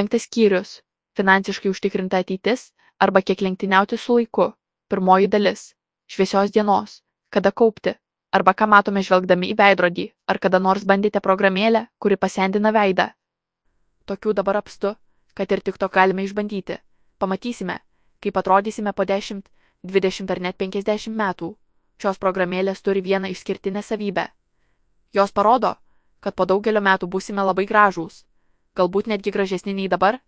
Penktas skyrius - finansiškai užtikrinta ateitis arba kiek lenktyniauti su laiku. Pirmoji dalis - šviesios dienos - kada kaupti, arba ką matome žvelgdami į veidrodį, ar kada nors bandėte programėlę, kuri pasendina veidą. Tokių dabar apstu, kad ir tik to galime išbandyti. Pamatysime, kaip atrodysime po 10, 20 ar net 50 metų. Šios programėlės turi vieną išskirtinę savybę. Jos parodo, kad po daugelio metų būsime labai gražūs, galbūt netgi gražesni nei dabar,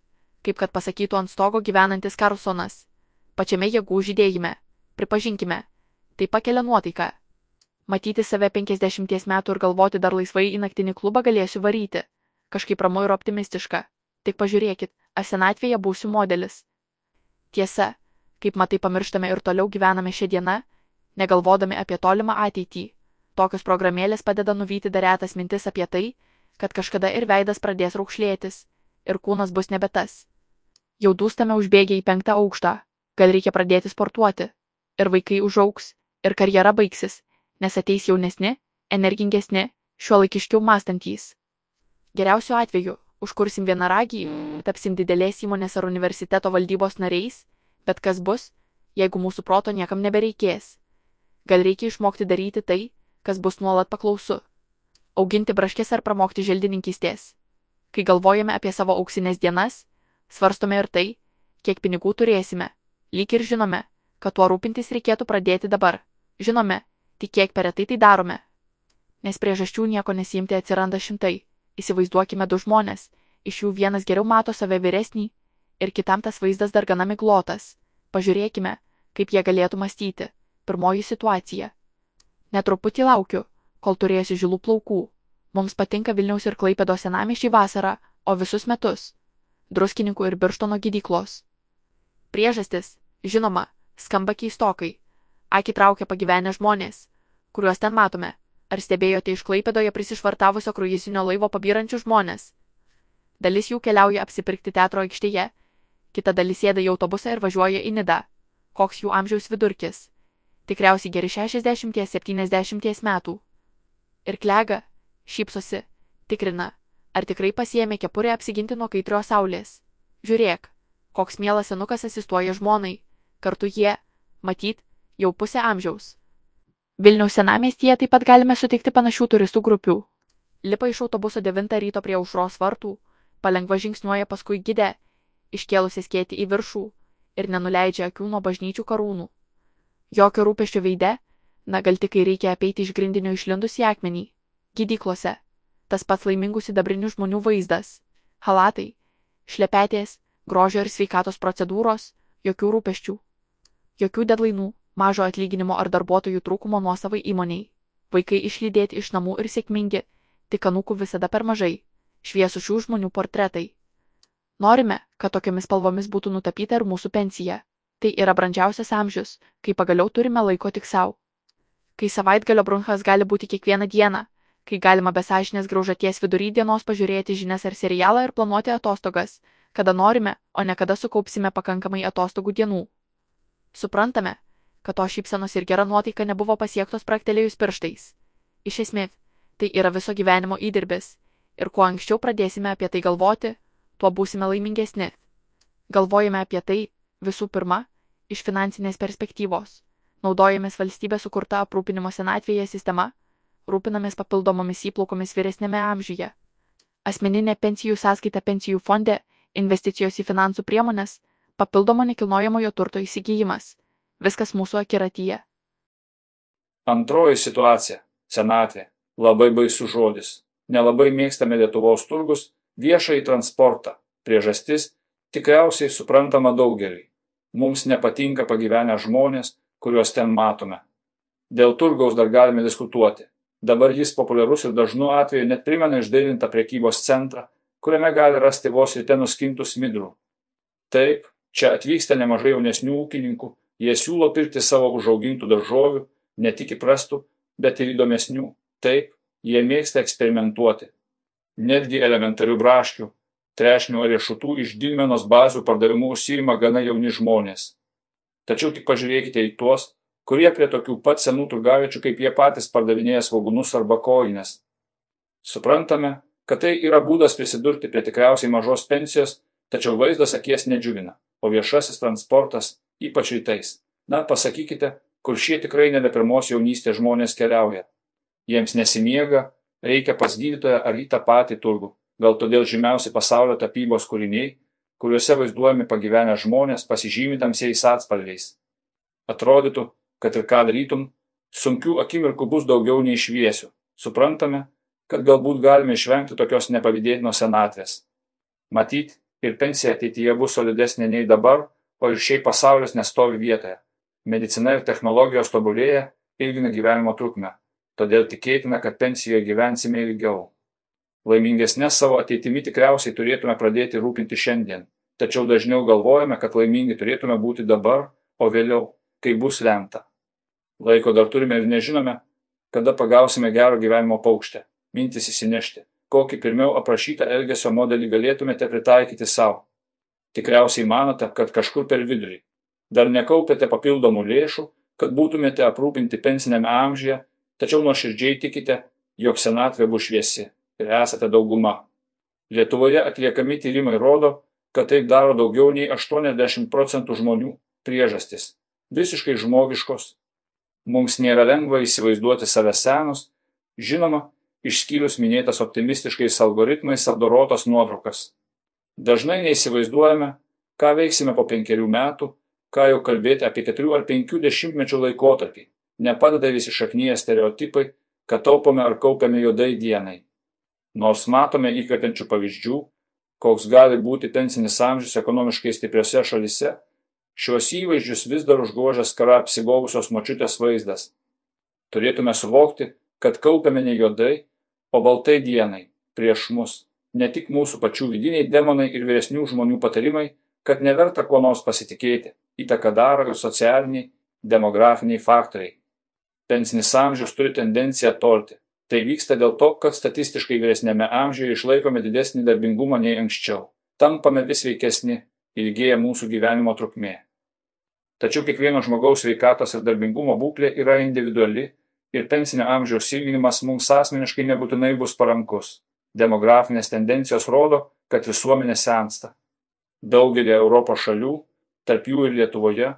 kaip kad pasakytų ant stogo gyvenantis Karlsonas. Pačiame jėgų žydėjime, pripažinkime, tai pakelia nuotaiką. Matyti save 50 metų ir galvoti dar laisvai į naktinį klubą galėsiu varyti. Kažkaip ramu ir optimistiška. Tik pažiūrėkit, aš senatvėje būsiu modelis. Tiesa, kaip matai pamirštame ir toliau gyvename šią dieną, negalvodami apie tolimą ateitį. Tokios programėlės padeda nuvyti daretas mintis apie tai, kad kažkada ir veidas pradės raukšlėtis, ir kūnas bus nebe tas. Jau dūstame užbėgę į penktą aukštą, gal reikia pradėti sportuoti. Ir vaikai užauks, ir karjera baigsis, nes ateis jaunesni, energingesni, šiuo laikiškiau mąstantys. Geriausiu atveju užkursim vienaragį, tapsim didelės įmonės ar universiteto valdybos nariais, bet kas bus, jeigu mūsų proto niekam nebereikės. Gal reikia išmokti daryti tai, kas bus nuolat paklausu. Auginti braškės ar pramokti želdininkystės. Kai galvojame apie savo auksinės dienas, svarstome ir tai, kiek pinigų turėsime. Lyg ir žinome, kad tuo rūpintis reikėtų pradėti dabar. Žinome, tik kiek per retai tai darome. Nes priežasčių nieko nesijimti atsiranda šimtai. Įsivaizduokime du žmonės, iš jų vienas geriau mato save vyresnį ir kitam tas vaizdas dar gana miglotas. Pažiūrėkime, kaip jie galėtų mąstyti. Pirmoji situacija. Netruputį laukiu, kol turėsiu žilų plaukų. Mums patinka Vilniaus ir Klaipėdo senamišiai vasarą, o visus metus. Druskininkų ir Birštono gydyklos. Priežastis, žinoma, skamba keistokai. Akį traukia pagyvenę žmonės, kuriuos ten matome. Ar stebėjote iš Klaipėdoje prisišvartavusio kruizinio laivo pabyrančių žmonės? Dalis jų keliauja apsipirkti teatro aikštėje, kita dalis sėda į autobusą ir važiuoja į Nidą. Koks jų amžiaus vidurkis? Tikriausiai geri 60-70 metų. Ir klega, šypsosi, tikrina, ar tikrai pasiemė kepurę apsiginti nuo kaitrio saulės. Žiūrėk, koks mielas senukas asistuoja žmonai, kartu jie, matyt, jau pusę amžiaus. Vilniaus senamiestyje taip pat galime sutikti panašių turistų grupių. Lipa iš autobuso 9 ryto prie užros vartų, palengva žingsniuoja paskui gidę, iškėlusi skėti į viršų ir nenuleidžia akių nuo bažnyčių karūnų. Jokio rūpeščio veide, na gal tik kai reikia apeiti iš grindinio išlindusi akmenį. Gydyklose. Tas pats laimingų sidabrinių žmonių vaizdas. Halatai, šlepetės, grožio ir sveikatos procedūros, jokių rūpeščių. Jokių dedlainų, mažo atlyginimo ar darbuotojų trūkumo nuosavai įmoniai. Vaikai išlydėti iš namų ir sėkmingi, tik anūkų visada per mažai. Šviesų šių žmonių portretai. Norime, kad tokiamis spalvomis būtų nutapyta ir mūsų pensija. Tai yra brandžiausias amžius, kai pagaliau turime laiko tik savo. Kai savaitgalio brunhas gali būti kiekvieną dieną, kai galima besažinės graužaties vidury dienos pažiūrėti žinias ar serialą ir planuoti atostogas, kada norime, o ne kada sukaupsime pakankamai atostogų dienų. Suprantame, kad to šypsenos ir gera nuotaika nebuvo pasiektos praktelėjus pirštais. Iš esmės, tai yra viso gyvenimo įdirbis, ir kuo anksčiau pradėsime apie tai galvoti, tuo būsime laimingesni. Galvojame apie tai, visų pirma, iš finansinės perspektyvos. Naudojamės valstybės sukurta aprūpinimo senatvėje sistema, rūpinamės papildomomis įplaukomis vyresnėme amžiuje. Asmeninė pensijų sąskaita pensijų fonde, investicijos į finansų priemonės, papildomo nekilnojamojo turto įsigijimas Viskas mūsų akiratyje. Antroji situacija - senatvė. Labai baisus žodis. Nelabai mėgstame Lietuvos turgus, viešai transportą. Priežastis - tikriausiai suprantama daugeliui. Mums nepatinka pagyvenę žmonės, kuriuos ten matome. Dėl turgaus dar galime diskutuoti. Dabar jis populiarus ir dažnu atveju net primena išdailintą priekybos centrą, kuriame gali rasti vos ryte nuskintų smidrų. Taip, čia atvyksta nemažai jaunesnių ūkininkų, Jie siūlo pirkti savo užaugintų daržovių, ne tik įprastų, bet ir įdomesnių. Taip, jie mėgsta eksperimentuoti. Netgi elementarių braškių, trešnių ar riešutų iš Dilmenos bazių pardavimų užsijima gana jauni žmonės. Tačiau tik pažiūrėkite į tuos, kurie prie tokių pat senų turgaviečių kaip jie patys pardavinėja svaugunus arba kojines. Suprantame, kad tai yra būdas prisidurti prie tikriausiai mažos pensijos tačiau vaizdas akies nedžiugina, o viešasis transportas, ypač rytais. Na, pasakykite, kur šie tikrai nebe pirmos jaunystės žmonės keliauja. Jiems nesimiega, reikia pas gydytoją ar į tą patį turgų. Gal todėl žymiausi pasaulio tapybos kūriniai, kuriuose vaizduojami pagyvenę žmonės pasižymi tamsiais atspalviais. Atrodytų, kad ir ką darytum, sunkių akimirkų bus daugiau nei šviesių. Suprantame, kad galbūt galime išvengti tokios nepavydėtinos senatvės. Matyt, ir pensija ateityje bus solidesnė nei dabar, o ir šiaip pasaulis nestovi vietoje. Medicina ir technologijos tobulėja, ilgina gyvenimo trukmę. Todėl tikėtina, kad pensijoje gyvensime ilgiau. Laimingesnė savo ateitimi tikriausiai turėtume pradėti rūpinti šiandien, tačiau dažniau galvojame, kad laimingi turėtume būti dabar, o vėliau, kai bus lemta. Laiko dar turime ir nežinome, kada pagausime gero gyvenimo paukštę mintis įsinešti, kokį pirmiau aprašytą elgesio modelį galėtumėte pritaikyti savo. Tikriausiai manote, kad kažkur per vidurį. Dar nekaupėte papildomų lėšų, kad būtumėte aprūpinti pensinėme amžiuje, tačiau nuoširdžiai tikite, jog senatvė bus šviesi ir esate dauguma. Lietuvoje atliekami tyrimai rodo, kad taip daro daugiau nei 80 procentų žmonių. Priežastis - visiškai žmogiškos. Mums nėra lengva įsivaizduoti save senus, žinoma, išskyrus minėtas optimistiškais algoritmais apdorotas nuotraukas. Dažnai neįsivaizduojame, ką veiksime po penkerių metų, ką jau kalbėti apie keturių ar penkių dešimtmečių laikotarpį. Nepadeda visi šaknyje stereotipai, kad taupome ar kaupiame juodai dienai. Nors matome įkvepiančių pavyzdžių, koks gali būti pensinis amžius ekonomiškai stipriose šalise, šios įvaizdžius vis dar užgožia skara apsigovusios močiutės vaizdas. Turėtume suvokti, kad kaupiame ne juodai, o baltai dienai prieš mus ne tik mūsų pačių vidiniai demonai ir vyresnių žmonių patarimai, kad neverta kuo nors pasitikėti, įtaką daro ir socialiniai, demografiniai faktoriai. Pensinis amžius turi tendenciją tolti. Tai vyksta dėl to, kad statistiškai vyresnėme amžiuje išlaikome didesnį darbingumą nei anksčiau. Tampame vis veikesni, ilgėja mūsų gyvenimo trukmė. Tačiau kiekvieno žmogaus sveikatos ir darbingumo būklė yra individuali ir pensinio amžiaus ilginimas mums asmeniškai nebūtinai bus parankus. Demografinės tendencijos rodo, kad visuomenė sensta. Daugelį Europos šalių, tarp jų ir Lietuvoje,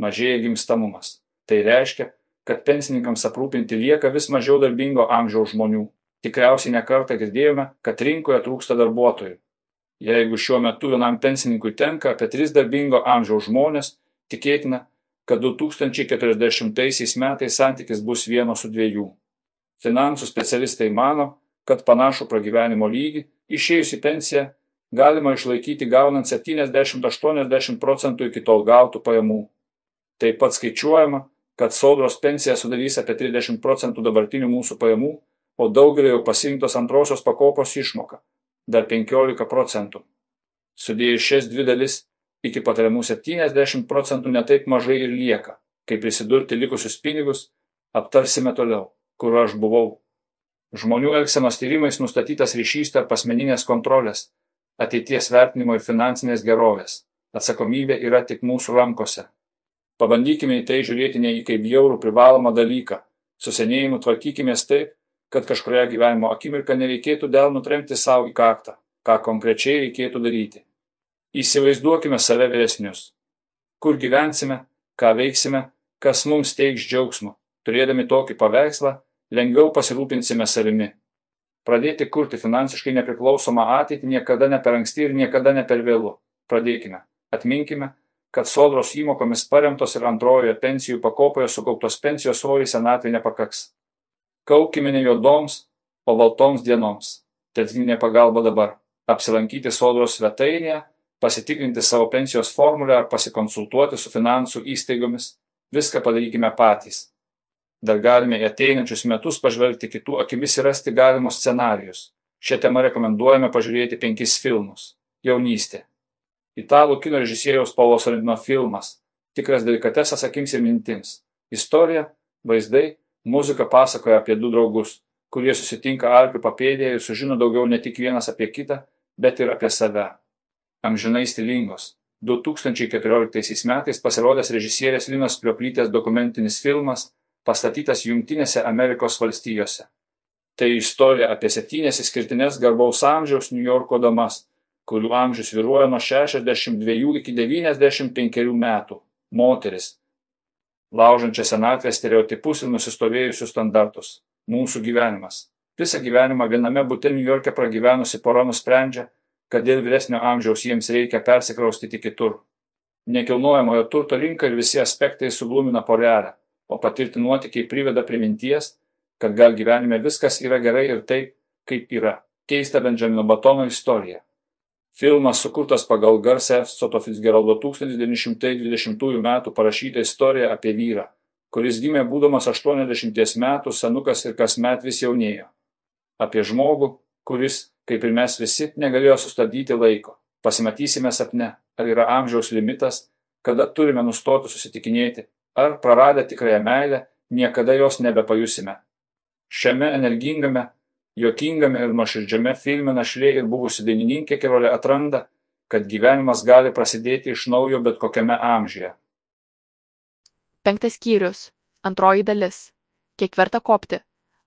mažėja gimstamumas. Tai reiškia, kad pensininkams aprūpinti lieka vis mažiau darbingo amžiaus žmonių. Tikriausiai nekartą girdėjome, kad rinkoje trūksta darbuotojų. Jeigu šiuo metu vienam pensininkui tenka apie tris darbingo amžiaus žmonės, tikėtina, kad 2040 metais santykis bus vieno su dviejų. Finansų specialistai mano, kad panašų pragyvenimo lygį išėjus į pensiją galima išlaikyti gaunant 70-80 procentų iki tol gautų pajamų. Taip pat skaičiuojama, kad sodros pensija sudarys apie 30 procentų dabartinių mūsų pajamų, o daugelio jau pasirinktos antrosios pakopos išmoka - dar 15 procentų. Sudėjus šias dvi dalis iki patariamų 70 procentų netaip mažai ir lieka. Kaip prisidurti likusius pinigus, aptarsime toliau, kur aš buvau. Žmonių elgsenos tyrimais nustatytas ryšys tarp asmeninės kontrolės, ateities vertinimo ir finansinės gerovės. Atsakomybė yra tik mūsų rankose. Pabandykime į tai žiūrėti ne į kaip bjaurų privalomą dalyką. Su senėjimu tvarkykime taip, kad kažkurioje gyvenimo akimirką nereikėtų dėl nutremti savo į kaktą, ką konkrečiai reikėtų daryti. Įsivaizduokime save vyresnius. Kur gyvensime, ką veiksime, kas mums teiks džiaugsmo. Turėdami tokį paveikslą, lengviau pasirūpinsime savimi. Pradėti kurti finansiškai nepriklausomą ateitį niekada ne per anksti ir niekada ne per vėlu. Pradėkime. Atminkime, kad sodros įmokomis paremtos ir antrojoje pensijų pakopoje sukauptos pensijos oriai senatvė nepakaks. Kaukime ne juodoms, o baltoms dienoms. Telkninė pagalba dabar. Apsilankyti sodros svetainėje pasitikrinti savo pensijos formulę ar pasikonsultuoti su finansų įstaigomis. Viską padarykime patys. Dar galime į ateinančius metus pažvelgti kitų akimis ir rasti galimus scenarius. Šią temą rekomenduojame pažiūrėti penkis filmus. Jaunystė. Italų kino režisieriaus Paulo Sorentino filmas. Tikras delikatesas akims ir mintims. Istorija, vaizdai, muzika pasakoja apie du draugus, kurie susitinka Alpių papėdėje ir sužino daugiau ne tik vienas apie kitą, bet ir apie save amžinai stilingos. 2014 metais pasirodęs režisierės Linos Plioplytės dokumentinis filmas pastatytas Junktinėse Amerikos valstijose. Tai istorija apie septynės išskirtinės garbaus amžiaus New Yorko damas, kurių amžius viruoja nuo 62 iki 95 metų - moteris, laužančia senatvės stereotipus ir nusistovėjusius standartus - mūsų gyvenimas. Visą gyvenimą viename bute New York'e pragyvenusi pora nusprendžia, kad dėl vyresnio amžiaus jiems reikia persikraustyti kitur. Nekilnojamojo turto rinka ir visi aspektai suglumina porelę, o patirti nuotykiai priveda prie minties, kad gal gyvenime viskas yra gerai ir taip, kaip yra. Keista Benjamino Batono istorija. Filmas sukurtas pagal garsę Soto Fitzgeraldo 1920 m. parašytą istoriją apie vyrą, kuris gimė būdamas 80 metų, senukas ir kasmet vis jaunėjo. Apie žmogų, kuris, kaip ir mes visi, negalėjo sustabdyti laiko. Pasimatysime sapne, ar yra amžiaus limitas, kada turime nustoti susitikinėti, ar praradę tikrąją meilę, niekada jos nebepajusime. Šiame energingame, juokingame ir nuoširdžiame filme našlė ir buvusi dainininkė Kerolė atranda, kad gyvenimas gali prasidėti iš naujo bet kokiame amžiuje. Penktas skyrius. Antroji dalis. Kiek verta kopti?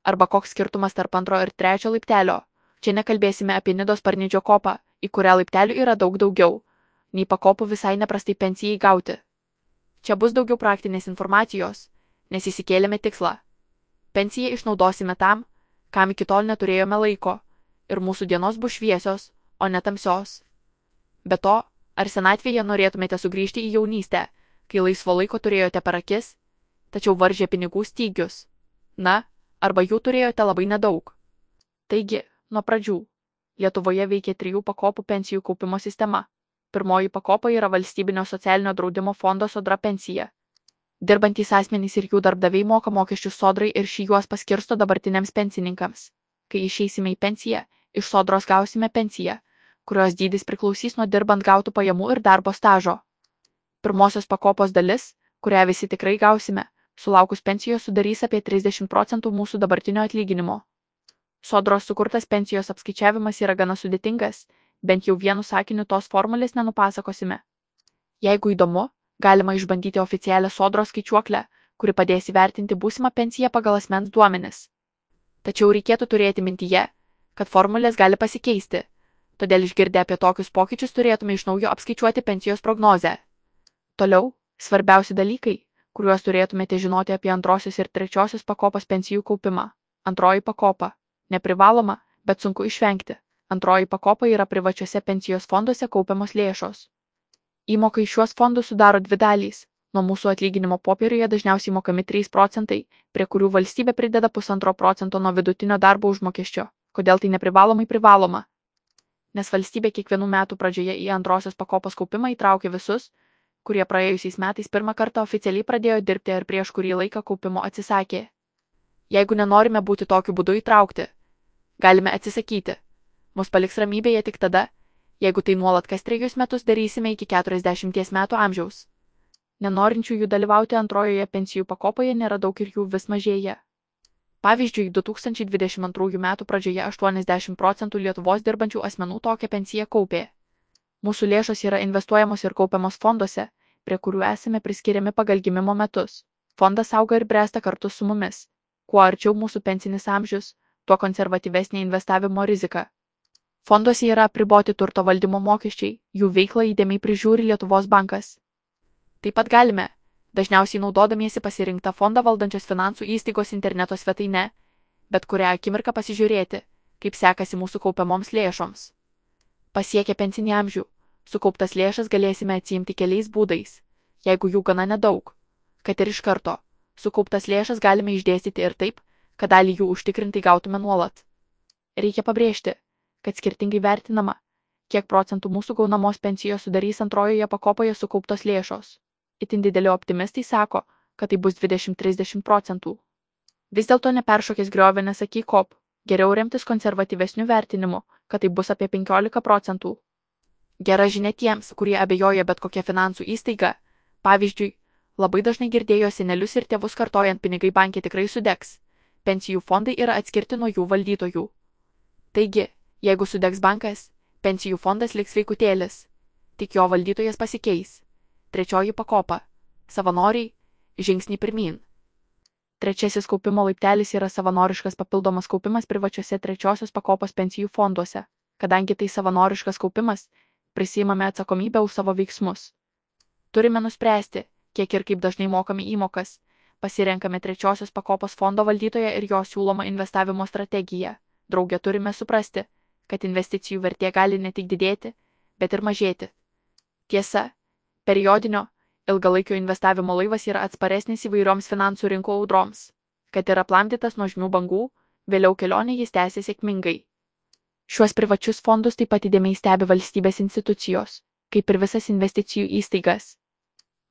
Arba koks skirtumas tarp antro ir trečio laiptelio? Čia nekalbėsime apie Nidos parnidžio kopą, į kurią laiptelių yra daug daugiau, nei pakopų visai neprastai pensijai gauti. Čia bus daugiau praktinės informacijos, nes įsikėlėme tikslą. Pensiją išnaudosime tam, kam iki tol neturėjome laiko, ir mūsų dienos bus šviesios, o ne tamsios. Be to, ar senatvėje norėtumėte sugrįžti į jaunystę, kai laisvo laiko turėjote per akis, tačiau varžė pinigų stygius? Na, arba jų turėjote labai nedaug. Taigi, nuo pradžių, Lietuvoje veikia trijų pakopų pensijų kaupimo sistema. Pirmoji pakopa yra valstybinio socialinio draudimo fondo sodra pensija. Dirbantys asmenys ir jų darbdaviai moka mokesčius sodrai ir šį juos paskirsto dabartiniams pensininkams. Kai išeisime į pensiją, iš sodros gausime pensiją, kurios dydis priklausys nuo dirbant gautų pajamų ir darbo stažo. Pirmosios pakopos dalis, kurią visi tikrai gausime, sulaukus pensijos sudarys apie 30 procentų mūsų dabartinio atlyginimo. Sodros sukurtas pensijos apskaičiavimas yra gana sudėtingas, bent jau vienu sakiniu tos formulės nenupasakosime. Jeigu įdomu, galima išbandyti oficialią sodros skaičiuoklę, kuri padės įvertinti būsimą pensiją pagal asmens duomenis. Tačiau reikėtų turėti mintyje, kad formulės gali pasikeisti, todėl išgirdę apie tokius pokyčius turėtume iš naujo apskaičiuoti pensijos prognozę. Toliau, svarbiausi dalykai, kuriuos turėtumėte žinoti apie antrosios ir trečiosios pakopos pensijų kaupimą. Antroji pakopa - neprivaloma, bet sunku išvengti. Antroji pakopa yra privačiuose pensijos fonduose kaupiamos lėšos. Įmoka į šiuos fondus sudaro dvi dalys. Nuo mūsų atlyginimo popieriuje dažniausiai mokami 3 procentai, prie kurių valstybė prideda pusantro procento nuo vidutinio darbo užmokesčio. Kodėl tai neprivalomai privaloma? Nes valstybė kiekvienų metų pradžioje į antrosios pakopos kaupimą įtraukia visus, kurie praėjusiais metais pirmą kartą oficialiai pradėjo dirbti ar prieš kurį laiką kaupimo atsisakė. Jeigu nenorime būti tokiu būdu įtraukti, galime atsisakyti. Mus paliks ramybėje tik tada, jeigu tai nuolat kas trejus metus darysime iki 40 metų amžiaus. Nenorinčiųjų dalyvauti antrojoje pensijų pakopoje nėra daug ir jų vis mažėja. Pavyzdžiui, 2022 m. pradžioje 80 procentų Lietuvos dirbančių asmenų tokią pensiją kaupė. Mūsų lėšos yra investuojamos ir kaupiamos fonduose, prie kurių esame priskiriami pagal gimimo metus. Fondas auga ir bręsta kartu su mumis. Kuo arčiau mūsų pensinis amžius, tuo konservatyvesnė investavimo rizika. Fonduose yra apriboti turto valdymo mokesčiai, jų veiklą įdėmiai prižiūri Lietuvos bankas. Taip pat galime, dažniausiai naudodamiesi pasirinktą fondą valdančios finansų įstaigos interneto svetaine, bet kurią akimirką pasižiūrėti, kaip sekasi mūsų kaupiamoms lėšoms. Pasiekę pensinį amžių, sukauptas lėšas galėsime atsiimti keliais būdais, jeigu jų gana nedaug, kad ir iš karto, sukauptas lėšas galime išdėstyti ir taip, kad dalį jų užtikrintai gautume nuolat. Reikia pabrėžti, kad skirtingai vertinama, kiek procentų mūsų gaunamos pensijos sudarys antrojoje pakopoje sukauptos lėšos. Itin dideli optimistai sako, kad tai bus 20-30 procentų. Vis dėlto neperšokęs griovė nesaky kop, geriau remtis konservatyvesniu vertinimu, kad tai bus apie 15 procentų. Gera žinia tiems, kurie abejoja bet kokia finansų įstaiga. Pavyzdžiui, labai dažnai girdėjo senelius ir tėvus kartojant pinigai bankė tikrai sudegs. Pensijų fondai yra atskirti nuo jų valdytojų. Taigi, Jeigu sudegs bankas, pensijų fondas liks veikutėlis, tik jo valdytojas pasikeis. Trečioji pakopa - savanoriai - žingsnį pirmin. Trečiasis kaupimo laiptelis yra savanoriškas papildomas kaupimas privačiuose trečiosios pakopos pensijų fonduose. kadangi tai savanoriškas kaupimas, prisimame atsakomybę už savo veiksmus. Turime nuspręsti, kiek ir kaip dažnai mokame įmokas, pasirenkame trečiosios pakopos fondo valdytoją ir jo siūlomą investavimo strategiją. Draugė turime suprasti, kad investicijų vertė gali ne tik didėti, bet ir mažėti. Tiesa, periodinio, ilgalaikio investavimo laivas yra atsparesnis įvairioms finansų rinkų audroms. Kad yra aplamdytas nuožmių bangų, vėliau kelionė jis tęsė sėkmingai. Šiuos privačius fondus taip pat įdėmiai stebi valstybės institucijos, kaip ir visas investicijų įstaigas.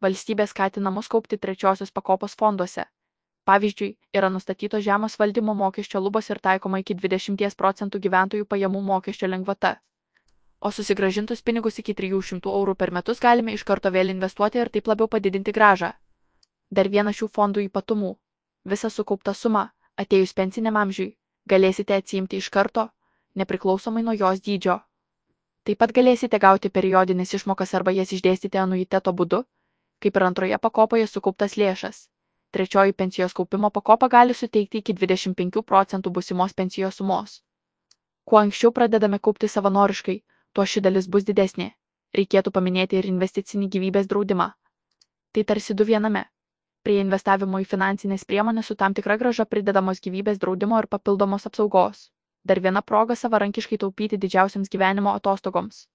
Valstybė skatina mus kaupti trečiosios pakopos fonduose. Pavyzdžiui, yra nustatytos žemos valdymo mokesčio lubos ir taikoma iki 20 procentų gyventojų pajamų mokesčio lengvata. O susigražintus pinigus iki 300 eurų per metus galime iš karto vėl investuoti ir taip labiau padidinti gražą. Dar vienas šių fondų ypatumų - visa sukaupta suma, atėjus pensiniam amžiui, galėsite atsiimti iš karto, nepriklausomai nuo jos dydžio. Taip pat galėsite gauti periodinės išmokas arba jas išdėstyti anuiteto būdu, kaip ir antroje pakopoje sukauptas lėšas. Trečioji pensijos kaupimo pakopa gali suteikti iki 25 procentų busimos pensijos sumos. Kuo anksčiau pradedame kaupti savanoriškai, tuo ši dalis bus didesnė. Reikėtų paminėti ir investicinį gyvybės draudimą. Tai tarsi du viename. Prie investavimo į finansinės priemonės su tam tikra graža pridedamos gyvybės draudimo ir papildomos apsaugos. Dar viena proga savarankiškai taupyti didžiausiams gyvenimo atostogoms.